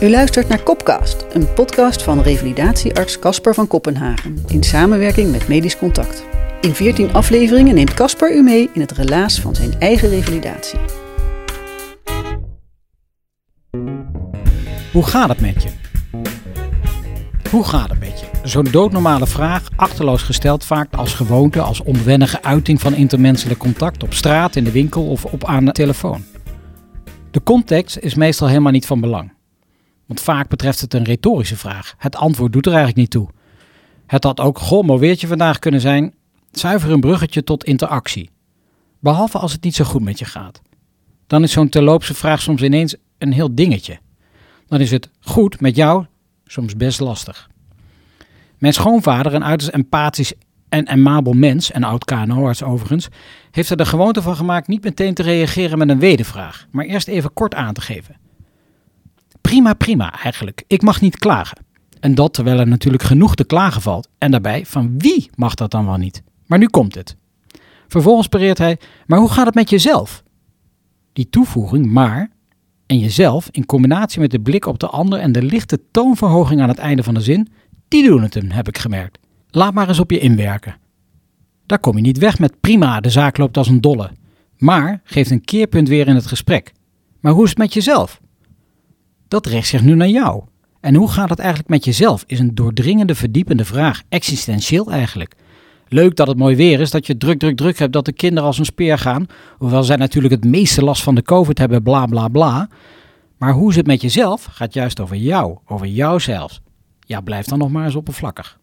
U luistert naar Kopcast, een podcast van revalidatiearts Casper van Kopenhagen in samenwerking met Medisch Contact. In 14 afleveringen neemt Casper u mee in het relaas van zijn eigen revalidatie. Hoe gaat het met je? Hoe gaat het met je? Zo'n doodnormale vraag, achterloos gesteld vaak als gewoonte, als onwennige uiting van intermenselijk contact op straat, in de winkel of op aan de telefoon. De context is meestal helemaal niet van belang. Want vaak betreft het een retorische vraag. Het antwoord doet er eigenlijk niet toe. Het had ook goh, weertje vandaag kunnen zijn, zuiver een bruggetje tot interactie. Behalve als het niet zo goed met je gaat. Dan is zo'n terloopse vraag soms ineens een heel dingetje. Dan is het goed met jou soms best lastig. Mijn schoonvader, een uiterst empathisch en amabel mens, en oud KNO-arts overigens, heeft er de gewoonte van gemaakt niet meteen te reageren met een wedervraag, maar eerst even kort aan te geven. Prima, prima eigenlijk. Ik mag niet klagen. En dat terwijl er natuurlijk genoeg te klagen valt. En daarbij, van wie mag dat dan wel niet? Maar nu komt het. Vervolgens pareert hij, maar hoe gaat het met jezelf? Die toevoeging, maar, en jezelf, in combinatie met de blik op de ander en de lichte toonverhoging aan het einde van de zin, die doen het hem, heb ik gemerkt. Laat maar eens op je inwerken. Daar kom je niet weg met prima, de zaak loopt als een dolle. Maar geeft een keerpunt weer in het gesprek. Maar hoe is het met jezelf? Dat richt zich nu naar jou. En hoe gaat het eigenlijk met jezelf? Is een doordringende, verdiepende vraag. Existentieel eigenlijk. Leuk dat het mooi weer is, dat je druk, druk, druk hebt, dat de kinderen als een speer gaan. Hoewel zij natuurlijk het meeste last van de COVID hebben, bla, bla, bla. Maar hoe is het met jezelf? Gaat juist over jou, over jouzelf. Ja, blijf dan nog maar eens oppervlakkig.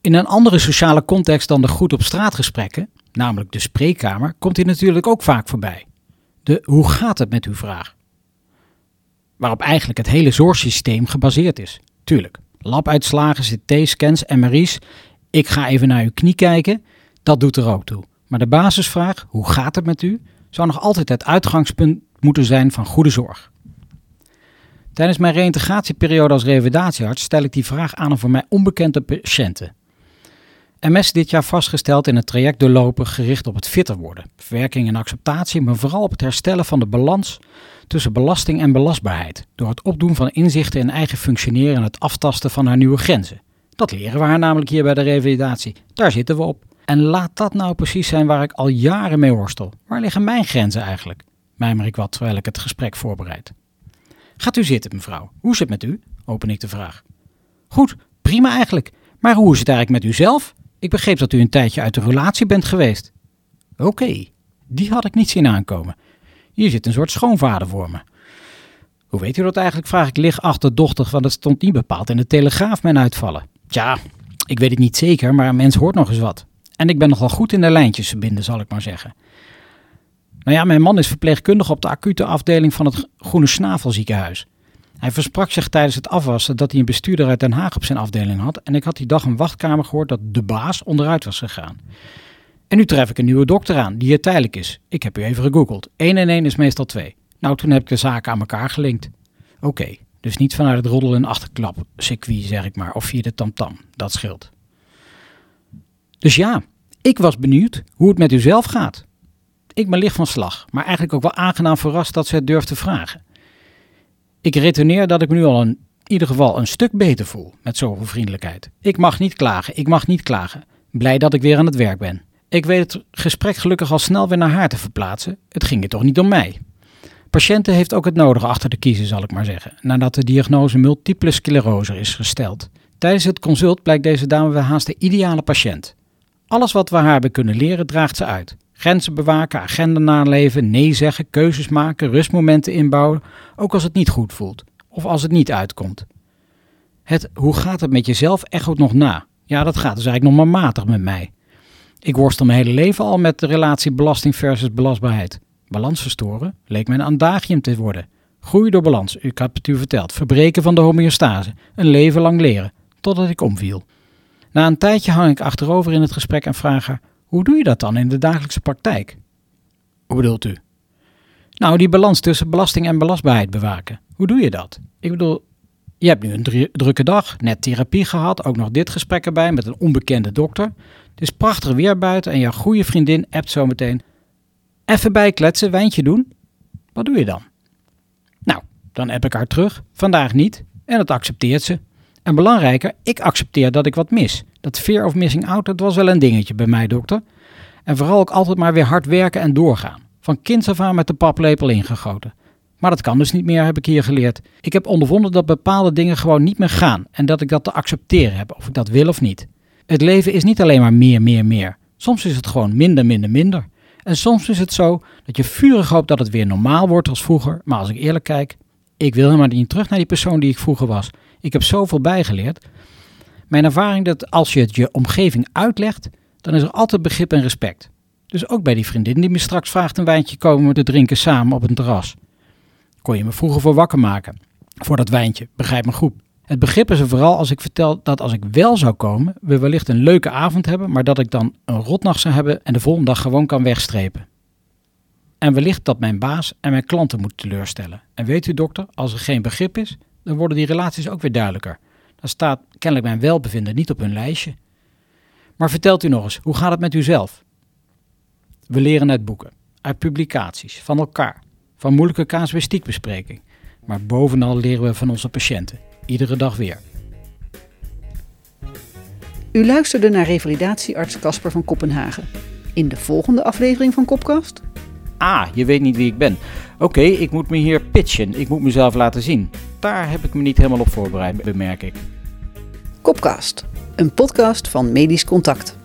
In een andere sociale context dan de goed op straatgesprekken, namelijk de spreekkamer, komt hij natuurlijk ook vaak voorbij. De hoe gaat het met uw vraag? Waarop eigenlijk het hele zorgsysteem gebaseerd is. Tuurlijk, labuitslagen, CT-scans, MRI's. Ik ga even naar uw knie kijken. Dat doet er ook toe. Maar de basisvraag, hoe gaat het met u, zou nog altijd het uitgangspunt moeten zijn van goede zorg. Tijdens mijn reïntegratieperiode als revalidatiearts stel ik die vraag aan een voor mij onbekende patiënten. MS dit jaar vastgesteld in het traject doorlopen gericht op het fitter worden, verwerking en acceptatie, maar vooral op het herstellen van de balans tussen belasting en belastbaarheid, door het opdoen van inzichten in eigen functioneren en het aftasten van haar nieuwe grenzen. Dat leren we haar namelijk hier bij de revalidatie. Daar zitten we op. En laat dat nou precies zijn waar ik al jaren mee worstel. Waar liggen mijn grenzen eigenlijk? Mijmer ik wat terwijl ik het gesprek voorbereid. Gaat u zitten, mevrouw. Hoe is het met u? Open ik de vraag. Goed, prima eigenlijk. Maar hoe is het eigenlijk met uzelf? Ik begreep dat u een tijdje uit de relatie bent geweest. Oké, die had ik niet zien aankomen. Hier zit een soort schoonvader voor me. Hoe weet u dat eigenlijk, vraag ik licht achterdochtig, want het stond niet bepaald in de Telegraaf mijn uitvallen. Tja, ik weet het niet zeker, maar een mens hoort nog eens wat. En ik ben nogal goed in de lijntjes verbinden, zal ik maar zeggen. Nou ja, mijn man is verpleegkundige op de acute afdeling van het Groene Snavelziekenhuis. Hij versprak zich tijdens het afwassen dat hij een bestuurder uit Den Haag op zijn afdeling had. En ik had die dag een wachtkamer gehoord dat de baas onderuit was gegaan. En nu tref ik een nieuwe dokter aan, die hier tijdelijk is. Ik heb u even gegoogeld. 1 en 1 is meestal 2. Nou, toen heb ik de zaken aan elkaar gelinkt. Oké, dus niet vanuit het roddel- en achterklap circuit, zeg ik maar, of via de tamtam. Dat scheelt. Dus ja, ik was benieuwd hoe het met u zelf gaat. Ik ben licht van slag, maar eigenlijk ook wel aangenaam verrast dat ze het durft te vragen. Ik returneer dat ik me nu al in ieder geval een stuk beter voel met zoveel vriendelijkheid. Ik mag niet klagen, ik mag niet klagen. Blij dat ik weer aan het werk ben. Ik weet het gesprek gelukkig al snel weer naar haar te verplaatsen. Het ging er toch niet om mij. Patiënten heeft ook het nodige achter de kiezen, zal ik maar zeggen, nadat de diagnose multiple sclerose is gesteld. Tijdens het consult blijkt deze dame wel haast de ideale patiënt. Alles wat we haar hebben kunnen leren, draagt ze uit. Grenzen bewaken, agenda naleven, nee zeggen, keuzes maken, rustmomenten inbouwen, ook als het niet goed voelt of als het niet uitkomt. Het hoe gaat het met jezelf echoot nog na. Ja, dat gaat dus eigenlijk nog maar matig met mij. Ik worstel mijn hele leven al met de relatie belasting versus belastbaarheid. Balans verstoren leek me een adagium te worden. Groei door balans, ik had het u verteld. Verbreken van de homeostase. Een leven lang leren, totdat ik omviel. Na een tijdje hang ik achterover in het gesprek en vraag haar: hoe doe je dat dan in de dagelijkse praktijk? Hoe bedoelt u? Nou, die balans tussen belasting en belastbaarheid bewaken. Hoe doe je dat? Ik bedoel, je hebt nu een drukke dag, net therapie gehad, ook nog dit gesprek erbij met een onbekende dokter. Het is prachtig weer buiten en jouw goede vriendin appt zometeen. Even bijkletsen, wijntje doen. Wat doe je dan? Nou, Dan heb ik haar terug, vandaag niet, en dat accepteert ze. En belangrijker, ik accepteer dat ik wat mis. Dat fear of missing out, dat was wel een dingetje bij mij, dokter. En vooral ook altijd maar weer hard werken en doorgaan. Van kinds af aan met de paplepel ingegoten. Maar dat kan dus niet meer, heb ik hier geleerd. Ik heb ondervonden dat bepaalde dingen gewoon niet meer gaan en dat ik dat te accepteren heb, of ik dat wil of niet. Het leven is niet alleen maar meer, meer, meer. Soms is het gewoon minder, minder, minder. En soms is het zo dat je vurig hoopt dat het weer normaal wordt als vroeger, maar als ik eerlijk kijk, ik wil helemaal niet terug naar die persoon die ik vroeger was. Ik heb zoveel bijgeleerd. Mijn ervaring dat als je het je omgeving uitlegt, dan is er altijd begrip en respect. Dus ook bij die vriendin die me straks vraagt een wijntje komen te drinken samen op een terras. Kon je me vroeger voor wakker maken. Voor dat wijntje, begrijp me goed. Het begrip is er vooral als ik vertel dat als ik wel zou komen, we wellicht een leuke avond hebben, maar dat ik dan een rotnacht zou hebben en de volgende dag gewoon kan wegstrepen. En wellicht dat mijn baas en mijn klanten moet teleurstellen. En weet u dokter, als er geen begrip is, dan worden die relaties ook weer duidelijker. Dan staat kennelijk mijn welbevinden niet op hun lijstje. Maar vertelt u nog eens, hoe gaat het met uzelf? We leren uit boeken, uit publicaties, van elkaar, van moeilijke casuïstiekbespreking. Maar bovenal leren we van onze patiënten, iedere dag weer. U luisterde naar revalidatiearts Casper van Kopenhagen. In de volgende aflevering van Kopkast Ah, je weet niet wie ik ben. Oké, ik moet me hier pitchen. Ik moet mezelf laten zien. Daar heb ik me niet helemaal op voorbereid, bemerk ik. Kopcast, een podcast van Medisch Contact.